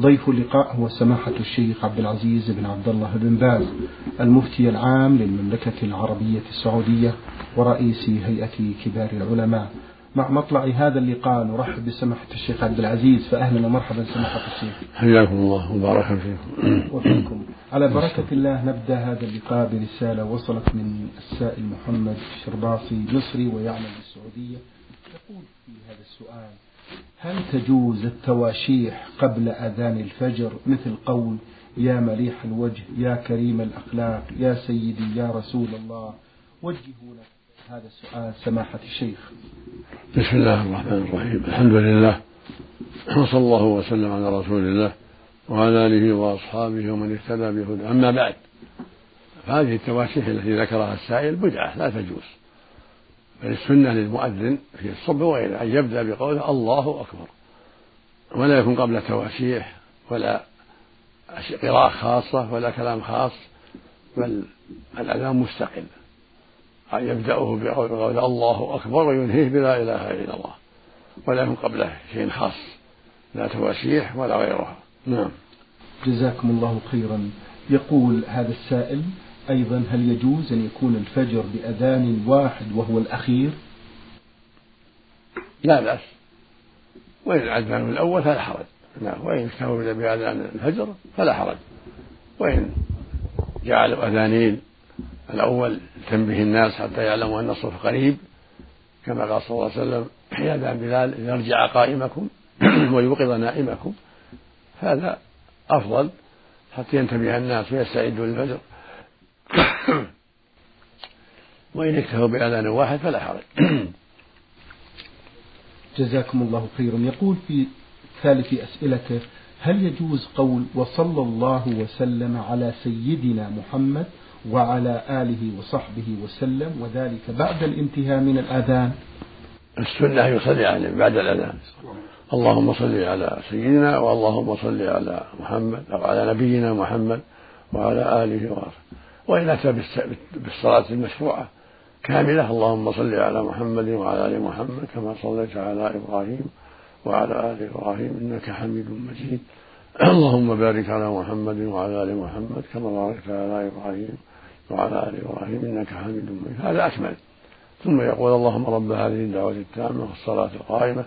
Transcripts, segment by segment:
ضيف اللقاء هو سماحة الشيخ عبد العزيز بن عبد الله بن باز المفتي العام للمملكة العربية السعودية ورئيس هيئة كبار العلماء. مع مطلع هذا اللقاء نرحب بسماحة الشيخ عبد العزيز. فأهلا ومرحبا سماحة الشيخ. حياكم الله وبارك فيكم. وفيكم. على بركة الله نبدأ هذا اللقاء برسالة وصلت من السائل محمد شرباصي مصري ويعمل بالسعودية. يقول في هذا السؤال هل تجوز التواشيح قبل أذان الفجر؟ مثل قول يا مليح الوجه يا كريم الأخلاق يا سيدي يا رسول الله. وجهوا هذا السؤال سماحة الشيخ. بسم الله الرحمن الرحيم. الحمد لله وصلى الله وسلم على رسول الله وعلى آله وأصحابه ومن اهتدى بهدى أما بعد فهذه التواشيح التي ذكرها السائل بدعة لا تجوز. بل السنة للمؤذن في الصبح وغيره أن يبدأ بقوله الله أكبر. ولا يكون قبل تواشيح ولا قراءة خاصة ولا كلام خاص بل الأذان مستقل. أن يبدأه بقول الله أكبر وينهيه بلا إله إلا الله. ولا يكون قبله شيء خاص لا تواشيح ولا غيرها نعم. جزاكم الله خيرا. يقول هذا السائل أيضا هل يجوز أن يكون الفجر بأذان واحد وهو الأخير؟ لا بأس. وإن الأذان الأول فلا حرج. وإن اكتفوا بأذان الفجر فلا حرج. وإن جعلوا أذانين الأول تنبه الناس حتى يعلموا أن الصف قريب كما قال صلى الله عليه وسلم يا بلال يرجع قائمكم ويوقظ نائمكم. هذا أفضل حتى ينتبه الناس ويستعدوا للفجر. وإن اكتفوا بأذان واحد فلا حرج. جزاكم الله خيرا. يقول في ثالث أسئلته هل يجوز قول وصلى الله وسلم على سيدنا محمد وعلى آله وصحبه وسلم وذلك بعد الانتهاء من الأذان؟ السنة يصلي عليه بعد الأذان. اللهم صل على سيدنا واللهم صل على محمد أو على نبينا محمد وعلى آله وصحبه. وإن أتى بالصلاة المشروعة كاملة. اللهم صل على محمد وعلى آل محمد كما صليت على إبراهيم وعلى آل إبراهيم إنك حميد مجيد. اللهم بارك على محمد وعلى آل محمد كما باركت على إبراهيم وعلى آل إبراهيم إنك حميد مجيد. هذا أكمل. ثم يقول اللهم رب هذه الدعوة التامة والصلاة القائمة.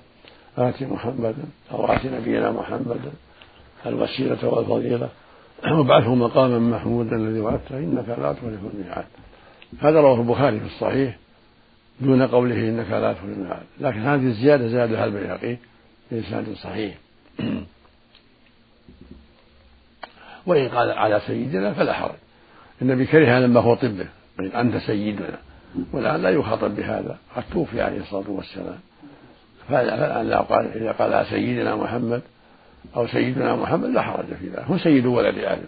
آت محمدا أو آت نبينا محمدا الوسيلة والفضيلة. وابعثه مقاما محمودا الذي وعدته إنك لا تخلف الميعاد. هذا رواه البخاري في الصحيح دون قوله إنك لا تخلف الميعاد. لكن هذه الزيادة زادها البيهقي بإسناد صحيح. وإن قال على سيدنا فلا حرج. النبي كره لما خطب به أنت سيدنا. والآن لا يخاطب بهذا. قد توفي عليه الصلاة والسلام. فالآن قال إذا قال على سيدنا محمد أو سيدنا محمد لا حرج في ذلك هو سيد ولد آدم.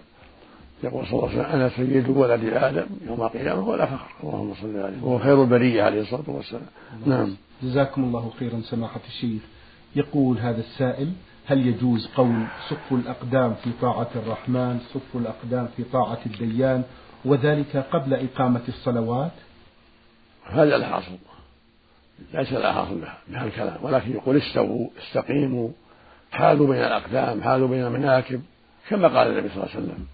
يقول صلى الله عليه وسلم أنا سيد ولد آدم يوم القيامة ولا فخر. اللهم صل عليه. وهو خير البرية عليه الصلاة والسلام. نعم. جزاكم الله خيرا سماحة الشيخ. يقول هذا السائل هل يجوز قول صف الأقدام في طاعة الرحمن صف الأقدام في طاعة الديان وذلك قبل إقامة الصلوات؟ هذا الحاصل. ليس الحاصل بها الكلام. ولكن يقول استووا استقيموا. حالوا بين الأقدام حالوا بين المناكب كما قال النبي صلى الله عليه وسلم.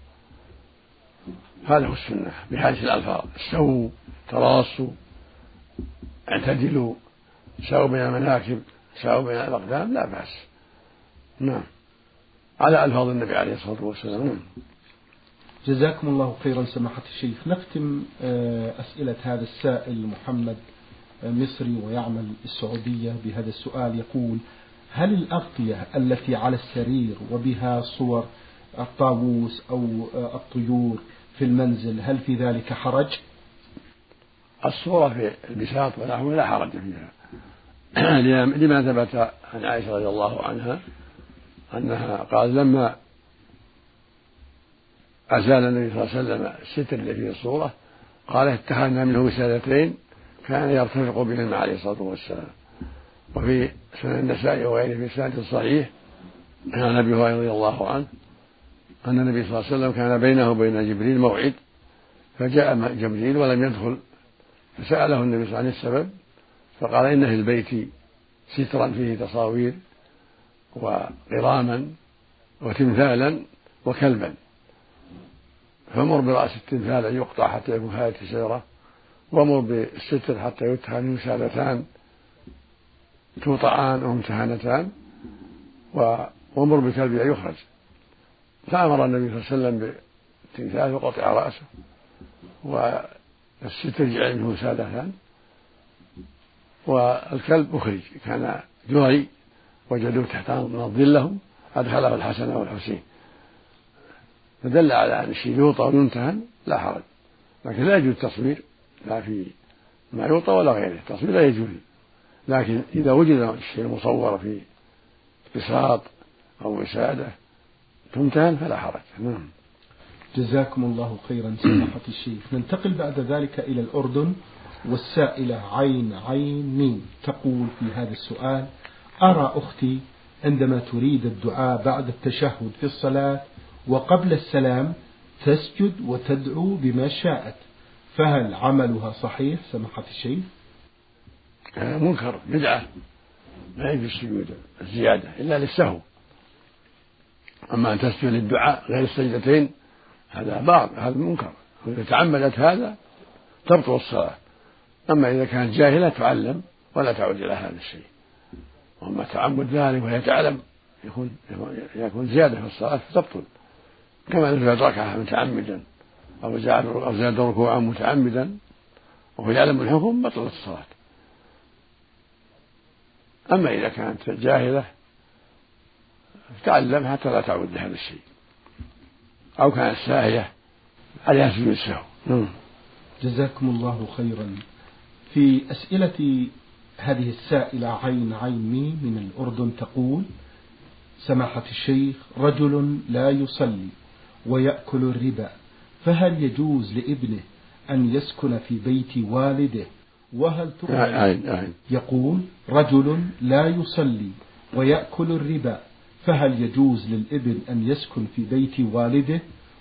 هذا هو السنة بهذه الألفاظ. استووا تراصوا اعتدلوا. ساووا بين المناكب ساووا بين الأقدام لا بأس. نعم. على ألفاظ النبي عليه الصلاة والسلام. نعم جزاكم الله خيرا سماحة الشيخ. نختم آه، أسئلة هذا السائل محمد آه، مصري ويعمل السعودية بهذا السؤال. يقول هل الأغطية التي على السرير وبها صور الطاووس أو الطيور في المنزل هل في ذلك حرج؟ الصورة في البساط ونحوه لا حرج فيها لما ثبت عن عائشة رضي الله عنها أنها قال لما أزال النبي صلى الله عليه وسلم الستر اللي فيه الصورة قال اتخذنا منه وسادتين كان يرتفق بهما عليه الصلاة والسلام وفي سنن النسائي وغيره في سنة صحيح عن أبي هريرة رضي الله عنه أن النبي صلى الله عليه وسلم كان بينه وبين جبريل موعد فجاء جبريل ولم يدخل فسأله النبي صلى الله عليه وسلم عن السبب فقال إن في البيت سترا فيه تصاوير وقراما وتمثالا وكلبا فمر برأس التمثال أن يقطع حتى يكون هاية الشجرة ومر بالستر حتى يتخذ منه توطعان أو متهانتان ومر بالكلب أن يخرج. فأمر النبي صلى الله عليه وسلم بالتمثال وقطع رأسه والستر جعل منه سالتان والكلب أخرج. كان جري وجدوه تحت نظل لهم أدخله الحسن والحسين. فدل على أن الشيء يوطى ويمتهن لا حرج. لكن لا يجوز التصوير لا في ما يوطى ولا غيره. التصوير لا يجوز. لكن إذا وجد الشيء المصور في بساط أو وسادة تمتهن فلا حرج. نعم. جزاكم الله خيرا سماحة الشيخ. ننتقل بعد ذلك إلى الأردن والسائلة عين عين ميم تقول في هذا السؤال. أرى أختي عندما تريد الدعاء بعد التشهد في الصلاة وقبل السلام تسجد وتدعو بما شاءت فهل عملها صحيح سماحة الشيخ؟ منكر بدعة. لا يجوز السجود الزيادة إلا للسهو. أما أن تسجد للدعاء غير السجدتين هذا بعض هذا منكر. إذا تعمدت هذا تبطل الصلاة. أما إذا كانت جاهلة تعلم ولا تعود إلى هذا الشيء. وأما تعمد ذلك وهي تعلم يكون يكون زيادة في الصلاة فتبطل كما لو زاد ركعة متعمدا أو زاد أو زاد ركوعا متعمدا وهو يعلم الحكم بطلت الصلاة. أما إذا كانت جاهلة تعلم حتى لا تعود لهذا الشيء. أو كانت ساهية عليها سجود السهو نعم. جزاكم الله خيرا. في أسئلة هذه السائلة عين عين من الأردن تقول سماحة الشيخ رجل لا يصلي ويأكل الربا فهل يجوز لابنه أن يسكن في بيت والده وهل تقبل يقول رجل لا يصلي ويأكل الربا فهل يجوز للإبن أن يسكن في بيت والده؟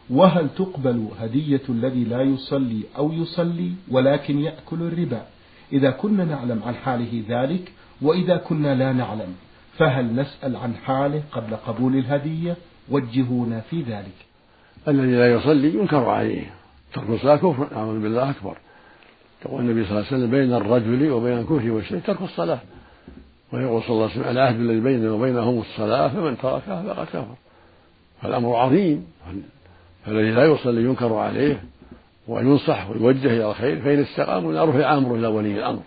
وهل تقبل هدية الذي لا يصلي أو يصلي ولكن يأكل الربا؟ إذا كنا نعلم عن حاله ذلك وإذا كنا لا نعلم فهل نسأل عن حاله قبل قبول الهدية؟ وجهونا في ذلك. الذي لا يصلي ينكر عليه. ترك الصلاة كفر أعوذ بالله أكبر. يقول النبي صلى الله عليه وسلم بين الرجل وبين الكفر والشرك ترك الصلاة. ويقول صلى الله عليه وسلم العهد الذي بيننا وبينهم الصلاة فمن تركها فقد كفر. فالأمر عظيم. فالذي لا يصلي ينكر عليه وينصح ويوجه إلى الخير فإن استقاموا رفع أمره إلى ولي الأمر.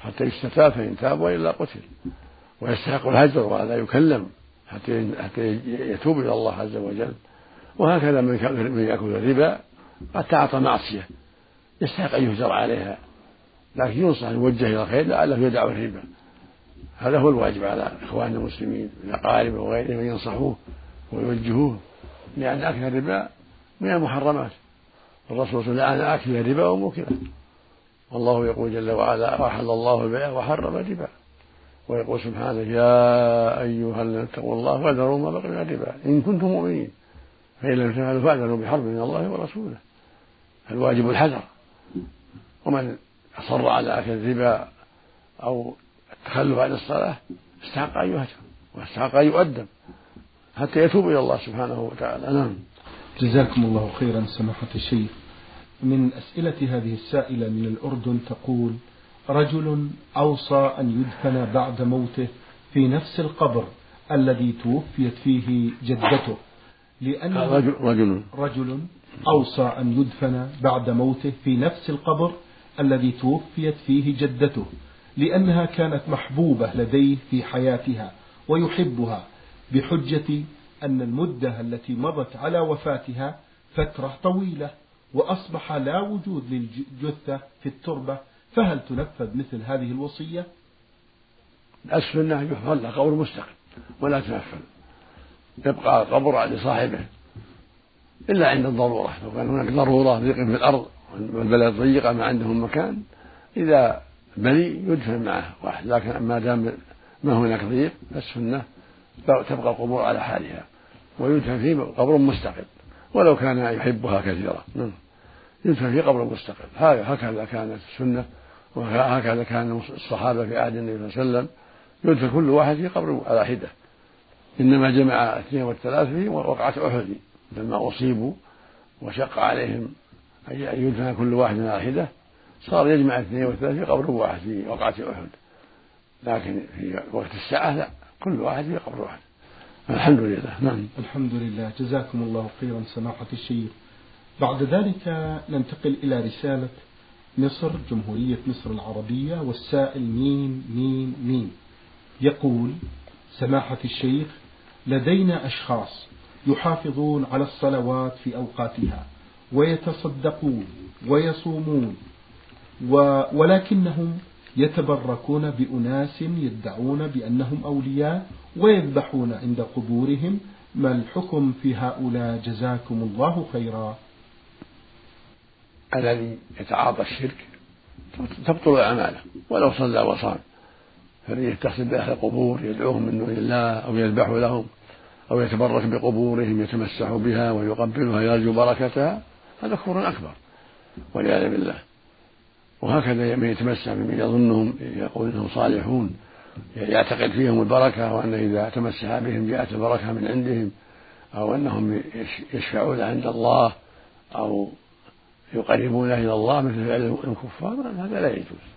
حتى يستتاب فإن تاب وإلا قتل. ويستحق الهجر وهذا يكلم حتى حتى يتوب إلى الله عز وجل. وهكذا من يأكل الربا قد تعاطى معصية. يستحق أن يهجر عليها. لكن ينصح يوجه إلى الخير لعله يدع الربا. هذا هو الواجب على إخواننا المسلمين من أقاربه وغيرهم أن ينصحوه ويوجهوه لأن أكل الربا من المحرمات. الرسول صلى الله عليه وسلم آكل الربا وموكله. والله يقول جل وعلا وأحل الله البيع وحرم الربا. ويقول سبحانه يا أيها الذين اتقوا الله واذروا ما بقي من الربا. إن كنتم مؤمنين فإن لم تفعلوا فاذروا بحرب من الله ورسوله. الواجب الحذر. ومن أصر على أكل الربا أو التخلف عن الصلاة استحق أن يهجر واستحق أن يؤدب حتى يتوب إلى الله سبحانه وتعالى. نعم. جزاكم الله خيرا سماحة الشيخ. من أسئلة هذه السائلة من الأردن تقول رجل أوصى أن يدفن بعد موته في نفس القبر الذي توفيت فيه جدته. لأن رجل رجل. رجل أوصى أن يدفن بعد موته في نفس القبر الذي توفيت فيه جدته لأنها كانت محبوبة لديه في حياتها ويحبها بحجة أن المدة التي مضت على وفاتها فترة طويلة وأصبح لا وجود للجثة في التربة. فهل تنفذ مثل هذه الوصية؟ السنة أن يحفظ له قبر مستقل ولا تنفذ. يبقى القبر لصاحبه إلا عند الضرورة. لو كان هناك ضرورة ضيق في الأرض والبلد ضيقة ما عندهم مكان إذا بلي يدفن معه واحد. لكن ما دام ما هناك ضيق فالسنة تبقى القبور على حالها ويدفن في قبر مستقل ولو كان يحبها كثيرا. نعم. يدفن في قبر مستقل. هكذا كانت السنة وهكذا كان الصحابة في عهد النبي صلى الله عليه وسلم. يدفن كل واحد في قبر على حدة. إنما جمع اثنين والثلاث في وقعة أحد. لما أصيبوا وشق عليهم أن يدفن كل واحد من واحدة صار يجمع اثنين والثلاث في قبر واحد في وقعة أحد. لكن في وقت الساعة لا كل واحد في قبر واحد. الحمد لله. نعم. الحمد لله. جزاكم الله خيرا سماحة الشيخ. بعد ذلك ننتقل إلى رسالة مصر جمهورية مصر العربية والسائل مين مين مين يقول سماحة الشيخ لدينا أشخاص يحافظون على الصلوات في أوقاتها ويتصدقون ويصومون ولكنهم يتبركون بأناس يدعون بأنهم أولياء ويذبحون عند قبورهم. ما الحكم في هؤلاء؟ جزاكم الله خيرا. الذي يتعاطى الشرك تبطل أعماله ولو صلى وصام فالذي يتصل بأهل القبور يدعوهم من دون الله أو يذبح لهم. أو يتبرك بقبورهم يتمسح بها ويقبلها يرجو بركتها هذا كفر أكبر والعياذ بالله. وهكذا من يتمسح بمن يظنهم يقول إنهم صالحون يعتقد فيهم البركة وأن إذا تمسح بهم جاءت البركة من عندهم أو أنهم يشفعون عند الله أو يقربون إلى الله مثل الكفار هذا لا يجوز.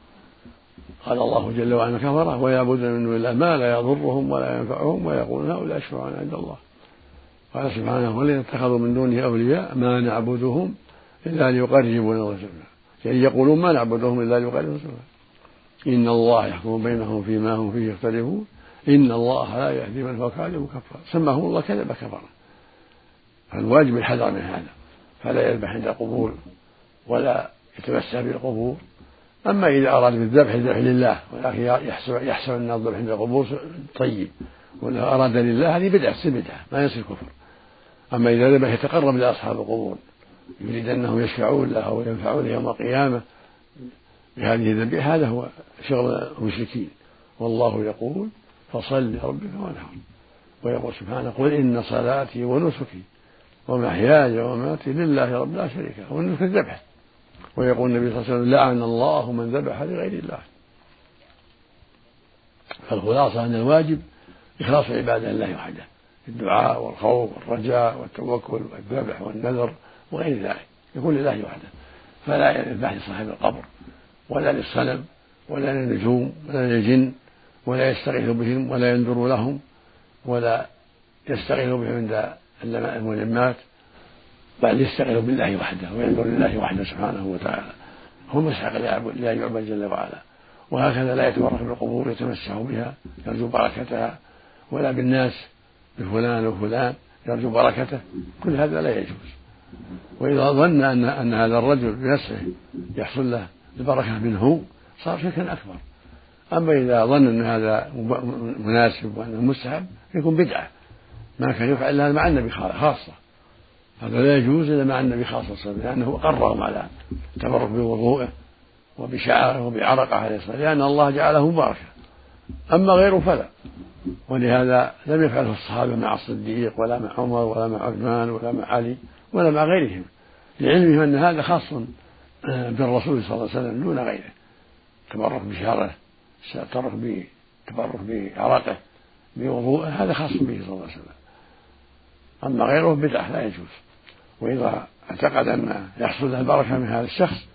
قال الله جل وعلا كفره ويعبدون من دون الله ما لا يضرهم ولا ينفعهم ويقولون هؤلاء يشفعون عند الله. قال سبحانه والذين اتخذوا من دونه أولياء ما نعبدهم إلا ليقربونا الله يعني يقولون ما نعبدهم إلا ليقربونا إن الله يحكم بينهم فيما هم فيه يختلفون. إن الله لا يهدي من هو كاذب كفار سماهم الله كذب كفر فالواجب الحذر من هذا. فلا يذبح عند القبور ولا يتمسح بالقبور. أما إذا أراد بالذبح الذبح لله ولكن يحسب يحسب أن الذبح عند القبور طيب. ولا أراد لله هذه بدعة تصير بدعة ما يصير كفر. أما إذا ذبح يتقرب لأصحاب القبور يريد أنهم يشفعون له وينفعون يوم القيامة بهذه الذبيحة هذا هو شغل المشركين. والله يقول فصل لربك وانحر. ويقول سبحانه قل إن صلاتي ونسكي ومحياي ومماتي لله رب لا شريك له والنسك الذبح ويقول النبي صلى الله عليه وسلم لعن الله من ذبح لغير الله. فالخلاصة أن الواجب إخلاص عبادة الله وحده الدعاء والخوف والرجاء والتوكل والذبح والنذر وغير ذلك. يكون لله وحده فلا يذبح لصاحب القبر ولا للصنم ولا للنجوم ولا للجن ولا يستغيث بهم ولا ينذر لهم ولا يستغيث بهم عند الملمات بل يستغيث بالله وحده وينذر لله وحده سبحانه وتعالى. هو مستحق لا يعبد جل وعلا. وهكذا لا يتبرك بالقبور يتمسح بها يرجو بركتها. ولا بالناس بفلان وفلان يرجو بركته. كل هذا لا يجوز. وإذا ظن أن أن هذا الرجل بنفسه يحصل له البركة منه صار شركا أكبر. أما إذا ظن أن هذا مناسب وأنه مستحب يكون بدعة. ما كان يفعل إلا مع النبي خاصة. هذا لا يجوز إلا مع النبي خاصة لأنه قرهم على التبرك بوضوءه وبشعره وبعرقه عليه الصلاة لأن الله جعله مباركا. أما غيره فلا. ولهذا لم يفعله الصحابة مع الصديق ولا مع عمر ولا مع عثمان ولا مع علي ولا مع غيرهم لعلمهم أن هذا خاص بالرسول صلى الله عليه وسلم دون غيره. تبرك بشعره تبرك بعرقه بوضوءه هذا خاص به صلى الله عليه وسلم. أما غيره بدعة لا يجوز. وإذا اعتقد أن يحصل له البركة من هذا الشخص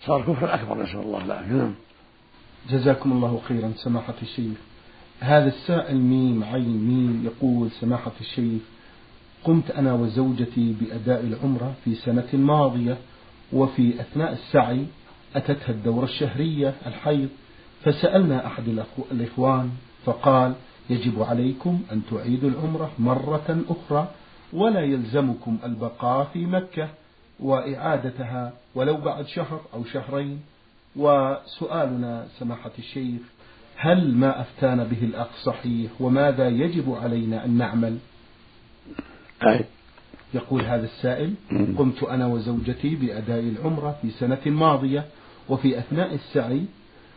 صار كفر أكبر نسأل الله العافية. نعم. جزاكم الله خيرا سماحة الشيخ. هذا السائل ميم عين ميم يقول سماحة الشيخ قمت أنا وزوجتي بأداء العمرة في سنة ماضية وفي أثناء السعي أتتها الدورة الشهرية الحيض فسألنا أحد الإخوان فقال يجب عليكم أن تعيدوا العمرة مرة أخرى ولا يلزمكم البقاء في مكة وإعادتها ولو بعد شهر أو شهرين. وسؤالنا سماحة الشيخ هل ما أفتانا به الأخ صحيح وماذا يجب علينا أن نعمل؟ أي. يقول هذا السائل قمت أنا وزوجتي بأداء العمرة في سنة ماضية وفي أثناء السعي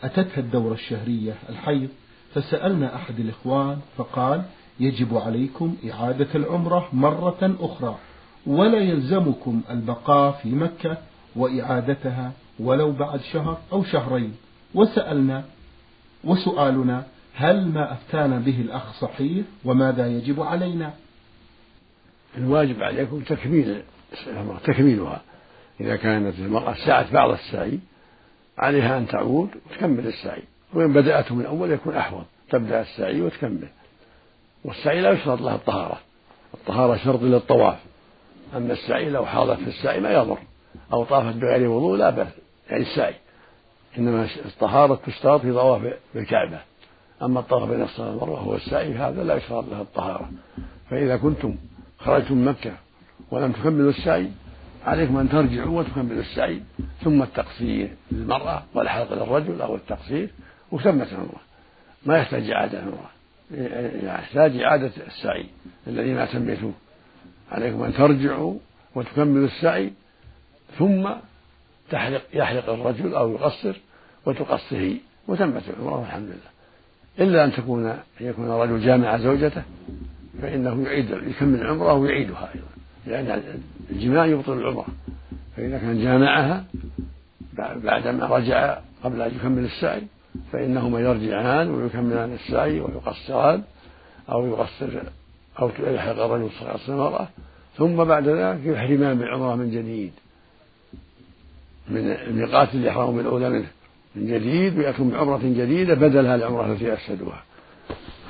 أتتها الدورة الشهرية الحيض. فسألنا أحد الإخوان فقال يجب عليكم إعادة العمرة مرة أخرى ولا يلزمكم البقاء في مكة وإعادتها ولو بعد شهر أو شهرين. وسألنا وسؤالنا هل ما أفتانا به الأخ صحيح وماذا يجب علينا؟ الواجب عليكم تكميل تكميلها. إذا كانت المرأة سعت بعض السعي عليها أن تعود وتكمل السعي. وإن بدأته من أول يكون أحوط تبدأ السعي وتكمل. والسعي لا يشترط لها الطهارة. الطهارة شرط للطواف. أما السعي لو حاضت في السعي ما يضر. أو طافت بغير وضوء لا بأس. يعني السعي. إنما الطهارة تشترط في طواف بالكعبة. أما الطواف بين الصلاة والمروة هو السعي هذا لا يشترط له الطهارة. فإذا كنتم خرجتم من مكة ولم تكملوا السعي عليكم أن ترجعوا وتكملوا السعي ثم التقصير للمرأة والحلق للرجل أو التقصير وتمت العمرة ما يحتاج إعادة العمرة يحتاج إعادة السعي الذي ما تميتوه عليكم أن ترجعوا وتكملوا السعي ثم تحلق يحلق الرجل أو يقصر وتقصر هي وتمت العمرة والحمد لله. إلا أن تكون يكون الرجل جامع زوجته فإنه يعيد يكمل العمرة ويعيدها أيضا. لأن الجماع يبطل العمرة فإذا كان جامعها بعدما رجع قبل أن يكمل السعي فإنهما يرجعان ويكملان السعي ويقصران أو يقصر أو يلحق الرجل يقصر المرأة. ثم بعد ذلك يحرمان بالعمرة من جديد. من الميقات اللي يحرموا بالأولى منه من جديد ويأتون بعمرة جديدة بدلها العمرة التي أفسدوها.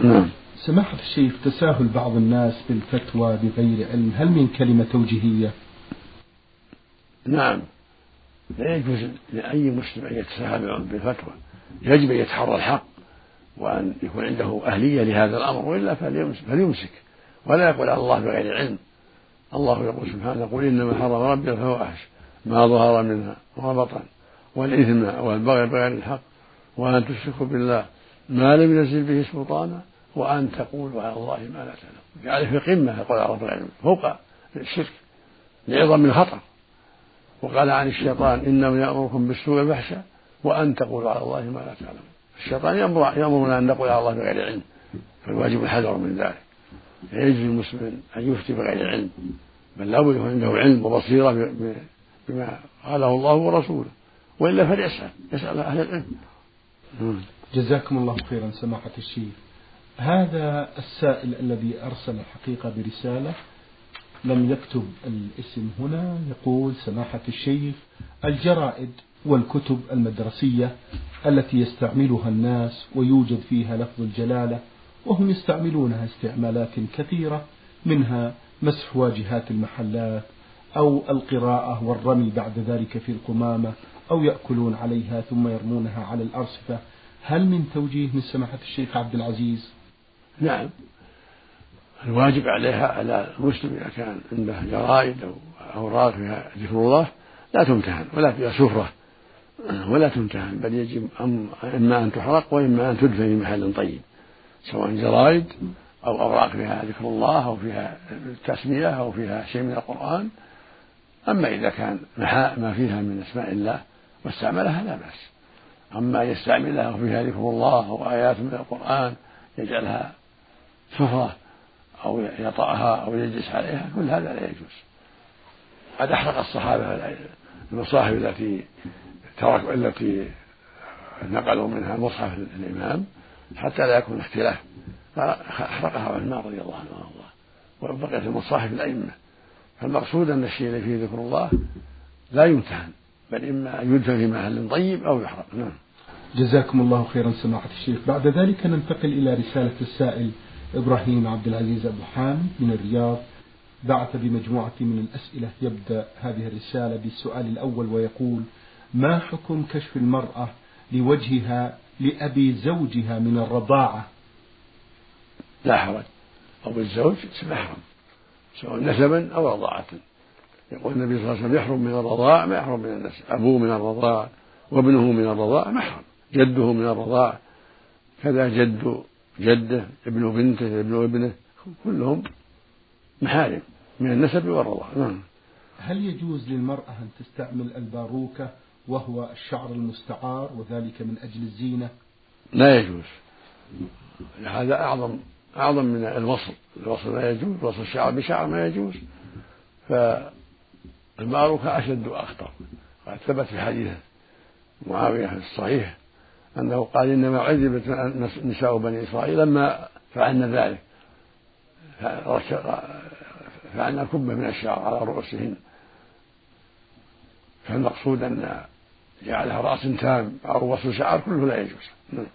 نعم. سماحة الشيخ تساهل بعض الناس بالفتوى بغير علم. هل من كلمة توجيهية؟ نعم. لا يجوز لأي مسلم أن يتساهل بالفتوى. يجب أن يتحرى الحق وأن يكون عنده أهلية لهذا الأمر وإلا فليمسك. ولا يقول على الله بغير علم. الله يقول سبحانه قل إنما حرم ربي الفواحش ما ظهر منها وما بطن. والإثم والبغي بغير الحق وأن تشركوا بالله ما لم ينزل به سلطانا وأن تقولوا على الله ما لا تعلمون. جعل في قمة يقول على رب العلم فوق الشرك لعظم الخطر. وقال عن الشيطان إنه يأمركم بالسوء والفحشاء وأن تقولوا على الله ما لا تعلمون الشيطان يأمر يأمرنا أن نقول على الله بغير علم. فالواجب الحذر من ذلك. يجوز للمسلم أن يفتي بغير علم. بل لا بد عنده علم وبصيرة بما قاله الله ورسوله. وإلا فليسأل. يسأل أهل العلم. جزاكم الله خيرا سماحة الشيخ. هذا السائل الذي أرسل الحقيقة برسالة لم يكتب الاسم هنا يقول سماحة الشيخ الجرائد والكتب المدرسية التي يستعملها الناس ويوجد فيها لفظ الجلالة وهم يستعملونها استعمالات كثيرة منها مسح واجهات المحلات أو القراءة والرمي بعد ذلك في القمامة أو يأكلون عليها ثم يرمونها على الأرصفة. هل من توجيه من سماحة الشيخ عبد العزيز؟ نعم. الواجب عليها على المسلم إذا كان عنده جرائد أو أوراق فيها ذكر الله لا تمتهن ولا فيها سفرة. ولا تمتهن بل يجب إما أن تحرق وإما أن تدفن في محل طيب سواء جرائد أو أوراق فيها ذكر الله أو فيها تسمية أو فيها شيء من القرآن. أما إذا كان ما فيها من أسماء الله واستعملها لا بأس. أما يستعملها وفيها ذكر الله أو آيات من القرآن يجعلها سفرة أو يطأها أو يجلس عليها كل هذا لا يجوز. قد أحرق الصحابة المصاحف التي ترك التي نقلوا منها مصحف الإمام حتى لا يكون اختلاف. فأحرقها عثمان رضي الله عنه وأرضاه. وبقيت المصاحف الأئمة. فالمقصود أن الشيء الذي فيه ذكر الله لا يمتهن بل إما أن يدفن في محل طيب أو يحرق. نعم. جزاكم الله خيرا سماحة الشيخ. بعد ذلك ننتقل إلى رسالة السائل إبراهيم عبد العزيز أبو حامد من الرياض. بعث بمجموعة من الأسئلة يبدأ هذه الرسالة بالسؤال الأول ويقول ما حكم كشف المرأة لوجهها لأبي زوجها من الرضاعة؟ لا حرج. أو الزوج محرم سواء نسبا أو رضاعة يقول النبي صلى الله عليه وسلم يحرم من الرضاع ما يحرم من النسب. أبوه من الرضاع وابنه من الرضاع محرم. جده من الرضاع كذا جد جده ابن بنته ابن ابنه كلهم محارم من النسب والرضاع. نعم. هل يجوز للمرأة أن تستعمل الباروكة وهو الشعر المستعار وذلك من أجل الزينة. لا يجوز. هذا أعظم أعظم من الوصل. الوصل لا يجوز وصل الشعر بشعر ما يجوز. فالباروكة أشد وأخطر. قد ثبت في حديث معاوية في الصحيح أنه قال إنما عذبت نساء بني إسرائيل لما فعلن ذلك. فعلنا كبة من الشعر على رؤوسهن. فالمقصود أن جعلها رأس تام أو وصل شعر كله لا يجوز. نعم.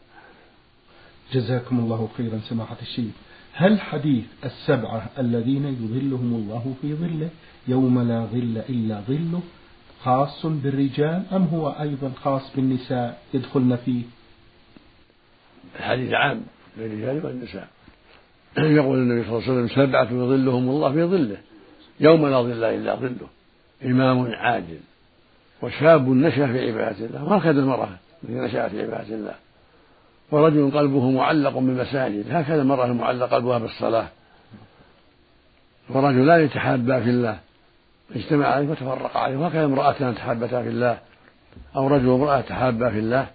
جزاكم الله خيرا سماحة الشيخ. هل حديث السبعة الذين يظلهم الله في ظله يوم لا ظل إلا ظله خاص بالرجال أم هو أيضا خاص بالنساء يدخلن فيه؟ الحديث عام للرجال والنساء. يقول النبي صلى الله عليه وسلم سبعة يظلهم الله في ظله يوم لا ظل إلا ظله. إمام عادل. وشاب نشأ في عبادة الله وهكذا المرأة التي نشأت في عبادة الله. ورجل قلبه معلق بالمساجد هكذا المرأة المعلق قلبها بالصلاة. ورجلان يتحابا في الله اجتمع عليه وتفرق عليه وهكذا امرأتان تحابتا في الله. أو رجل وامرأة تحابا في الله.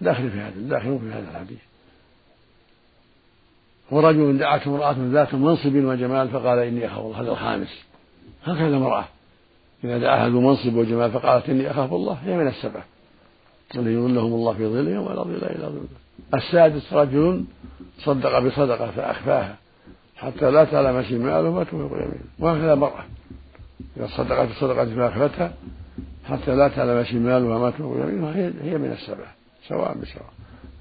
داخل في هذا داخل في هذا الحديث. ورجل دعته امرأة ذات منصب وجمال فقال إني أخاف الله هذا الخامس. هكذا امرأة إذا دعاها ذو منصب وجمال فقالت إني أخاف الله؟ هي من السبعة الذي يظلهم الله في ظله ولا ظل إلا ظله السادس رجل صدق بصدقة فأخفاها حتى لا تعلم شماله ما تنفق يمينه وهكذا المرأة. إذا صدقت بصدقة فأخفتها حتى لا تعلم شمالها ما تنفق يمينه هي من السبعة سواء بسواء.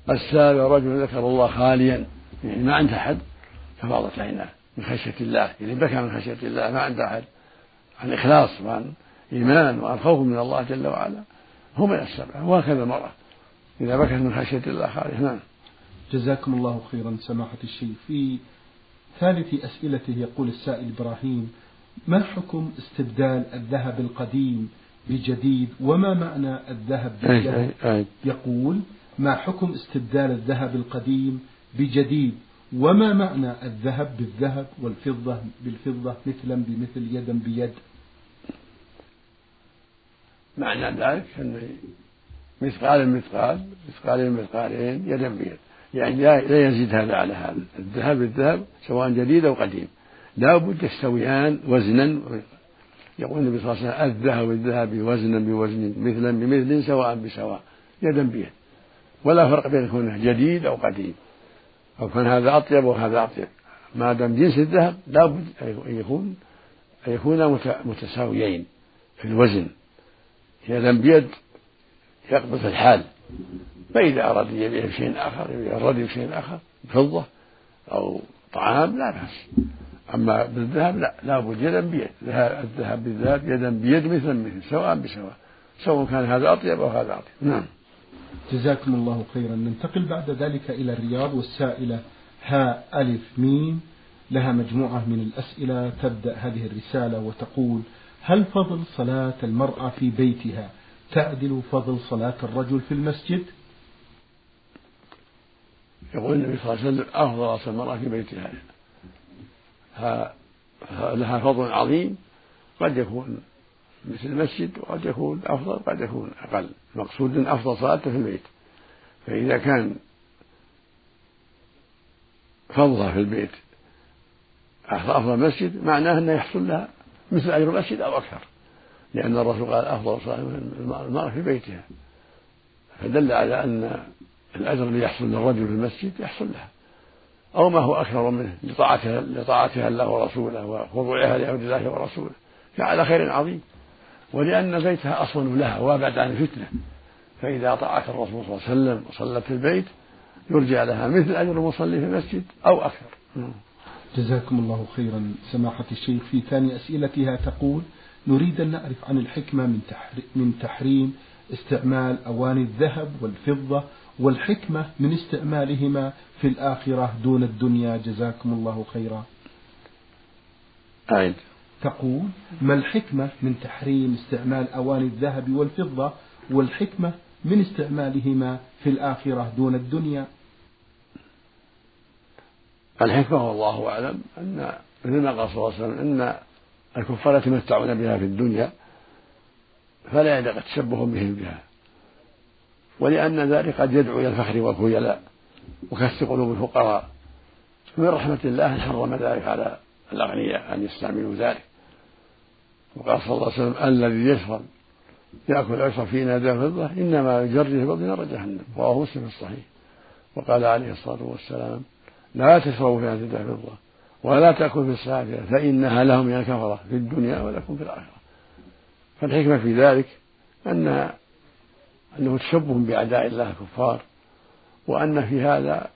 السابع رجل ذكر الله خاليا. يعني ما عنده أحد. ففاضت عيناه. من خشية الله. يعني بكى من خشية الله. ما عنده أحد. عن إخلاص وعن إيمان وعن خوف من الله جل وعلا. هو من السبعة وهكذا المرأة إذا بكت من خشية الله خالص نعم. جزاكم الله خيرا سماحة الشيخ. في ثالث أسئلته يقول السائل إبراهيم ما حكم استبدال الذهب القديم بجديد؟ وما معنى الذهب بالذهب يقول ما حكم استبدال الذهب القديم بجديد؟ وما معنى الذهب بالذهب والفضة بالفضة مثلا بمثل يدا بيد؟ معنى ذلك أن مثقال مثقال مثقال مثقالين يدا بيد. يعني لا يزيد هذا على هذا. الذهب بالذهب سواء جديد أو قديم. لا بد يستويان وزنا. يقول النبي صلى الله عليه وسلم الذهب بالذهب وزنا بوزن مثلا بمثل سواء بسواء يدا بيد. ولا فرق بين كونه جديد أو قديم. أو كان هذا أطيب وهذا أطيب. ما دام جنس الذهب لا بد أن يكون أن يكونا متساويين في الوزن. يدا بيد يقبض الحال. فإذا أراد أن يبيع بشيء آخر يبيع الردي بشيء آخر فضة أو طعام لا بأس. أما بالذهب لا. لا بد يدا بيد. الذهب بالذهب يدا بيد مثلا مثل سواء بسواء. سواء كان هذا أطيب أو هذا أطيب. نعم. جزاكم الله خيرا. ننتقل بعد ذلك إلى الرياض والسائلة ها ألف ميم لها مجموعة من الأسئلة تبدأ هذه الرسالة وتقول هل فضل صلاة المرأة في بيتها تعدل فضل صلاة الرجل في المسجد؟ يقول النبي صلى الله عليه وسلم أفضل صلاة المرأة في بيتها. لها فضل عظيم قد يكون مثل المسجد وقد يكون أفضل قد يكون أقل. مقصود أفضل صلاة في البيت. فإذا كان فضلها في البيت أفضل المسجد معناه أنه يحصل لها مثل أجر المسجد أو أكثر. لأن الرسول قال أفضل صلاة المرأة في بيتها. فدل على أن الأجر الذي يحصل للرجل في المسجد يحصل لها. أو ما هو أكثر منه لطاعتها لطاعتها الله ورسوله وخضوعها لأمر الله ورسوله. فعلى خير عظيم. ولأن بيتها أصون لها وأبعد عن الفتنة. فإذا أطاعت الرسول صلى الله عليه وسلم وصلت في البيت يرجى لها مثل أجر المصلي في المسجد أو أكثر. جزاكم الله خيرا. سماحة الشيخ في ثاني أسئلتها تقول نريد أن نعرف عن الحكمة من من تحريم استعمال أواني الذهب والفضة والحكمة من استعمالهما في الآخرة دون الدنيا. جزاكم الله خيرا. أعد. تقول ما الحكمة من تحريم استعمال أواني الذهب والفضة والحكمة من استعمالهما في الآخرة دون الدنيا؟ الحكمة والله أعلم أن مثل ما قال صلى الله عليه وسلم أن الكفار يتمتعون بها في الدنيا فلا يليق تشبه بهم بها ولأن ذلك قد يدعو إلى الفخر والخيلاء وكسر قلوب الفقراء. من رحمة الله حرم ذلك على الأغنياء أن يستعملوا ذلك. وقال صلى الله عليه وسلم الذي يشرب يأكل ويشرب في إناء فضة إنما يجري في بطن جهنم رواه مسلم في الصحيح. وقال عليه الصلاة والسلام لا تشربوا في هذه فضة ولا تأكل في السافرة فإنها لهم من الكفرة في الدنيا ولكم في الآخرة. فالحكمة في ذلك أن أنه تشبه بأعداء الله الكفار وأن في هذا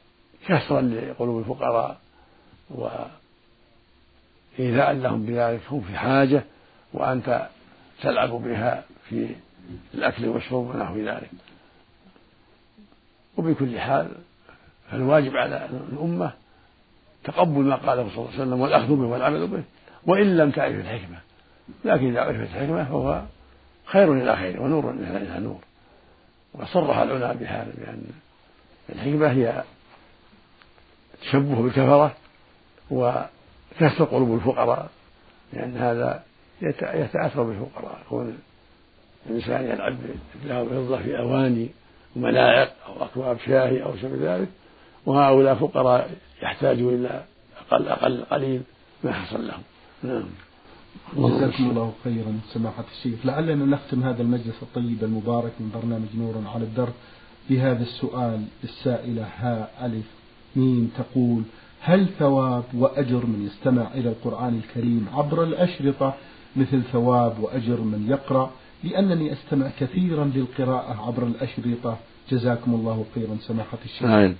كسرا لقلوب الفقراء وإيذاء لهم بذلك هم في حاجة وأنت تلعب بها في الأكل والشرب ونحو ذلك. وبكل حال فالواجب على الأمة تقبل ما قاله صلى الله عليه وسلم والأخذ به والعمل به وإن لم تعرف الحكمة. لكن إذا عرفت الحكمة فهو خير إلى خير ونور إلى نور. وصرح العلماء بهذا بأن الحكمة هي تشبه بالكفرة وكسر قلوب الفقراء لأن هذا يتأثر بالفقراء. يكون الإنسان يلعب له فضة في أواني وملاعق أو أكواب شاهي أو شبه ذلك وهؤلاء فقراء يحتاجون إلى أقل أقل قليل ما حصل لهم. نعم. جزاكم الله خيرا سماحة الشيخ. لعلنا نختم هذا المجلس الطيب المبارك من برنامج نور على الدرب بهذا السؤال السائلة ها ألف ميم تقول هل ثواب وأجر من يستمع إلى القرآن الكريم عبر الأشرطة مثل ثواب وأجر من يقرأ؟ لأنني أستمع كثيرا للقراءة عبر الأشرطة. جزاكم الله خيرا سماحة الشيخ. نعم.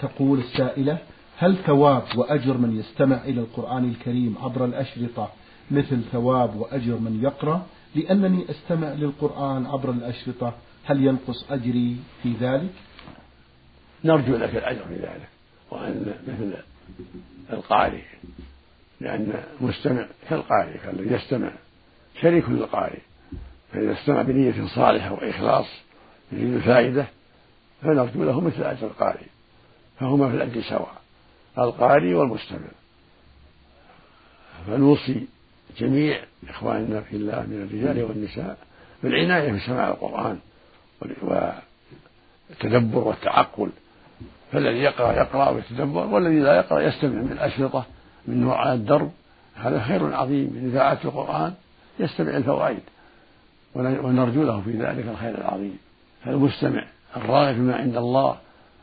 تقول السائلة هل ثواب وأجر من يستمع إلى القرآن الكريم عبر الأشرطة مثل ثواب وأجر من يقرأ؟ لأنني أستمع للقرآن عبر الأشرطة. هل ينقص أجري في ذلك؟ نرجو لك الأجر في ذلك. وأن مثل القارئ لأن المستمع كالقارئ كالذي يستمع شريك للقارئ. فإذا استمع بنية صالحة وإخلاص يريد الفائدة فنرجو له مثل أجر القارئ. فهما في الأجر سواء القارئ والمستمع. فنوصي جميع إخواننا في الله من الرجال والنساء بالعناية في سماع القرآن والتدبر والتعقل فالذي يقرأ يقرأ ويتدبر والذي لا يقرأ يستمع من الأشرطة من نوع الدرب. هذا خير عظيم من إذاعة القرآن يستمع الفوائد. ونرجو له في ذلك الخير العظيم. فالمستمع الراغب فيما عند الله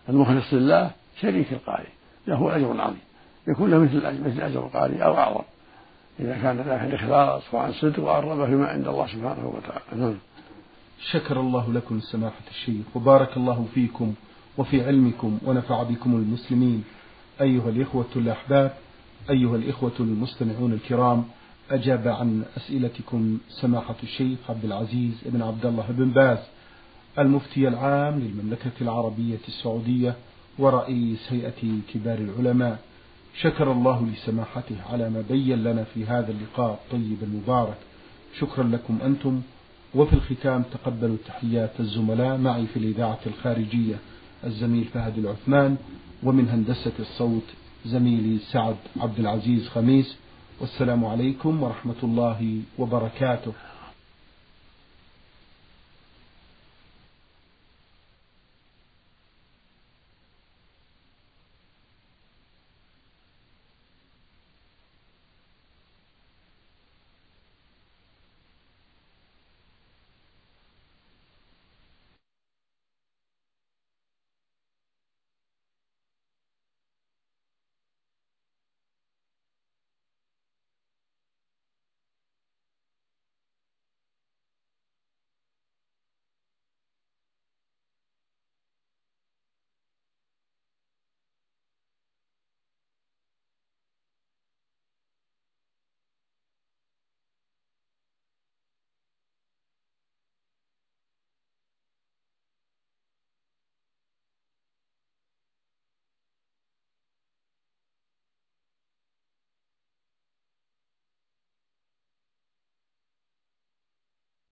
المخلص لله شريك القارئ. له أجر عظيم. يكون له مثل مثل أجر القارئ أو أعظم. إذا كان له الإخلاص وعن صدق وعن رغبة فيما عند الله سبحانه وتعالى. نعم. شكر الله لكم سماحة الشيخ. وبارك الله فيكم. وفي علمكم ونفع بكم المسلمين. أيها الإخوة الأحباب أيها الإخوة المستمعون الكرام أجاب عن أسئلتكم سماحة الشيخ عبد العزيز بن عبد الله بن باز المفتي العام للمملكة العربية السعودية ورئيس هيئة كبار العلماء. شكر الله لسماحته على ما بين لنا في هذا اللقاء الطيب المبارك. شكرا لكم أنتم. وفي الختام تقبلوا تحيات الزملاء معي في الإذاعة الخارجية. الزميل فهد العثمان ومن هندسة الصوت زميلي سعد عبد العزيز خميس. والسلام عليكم ورحمة الله وبركاته.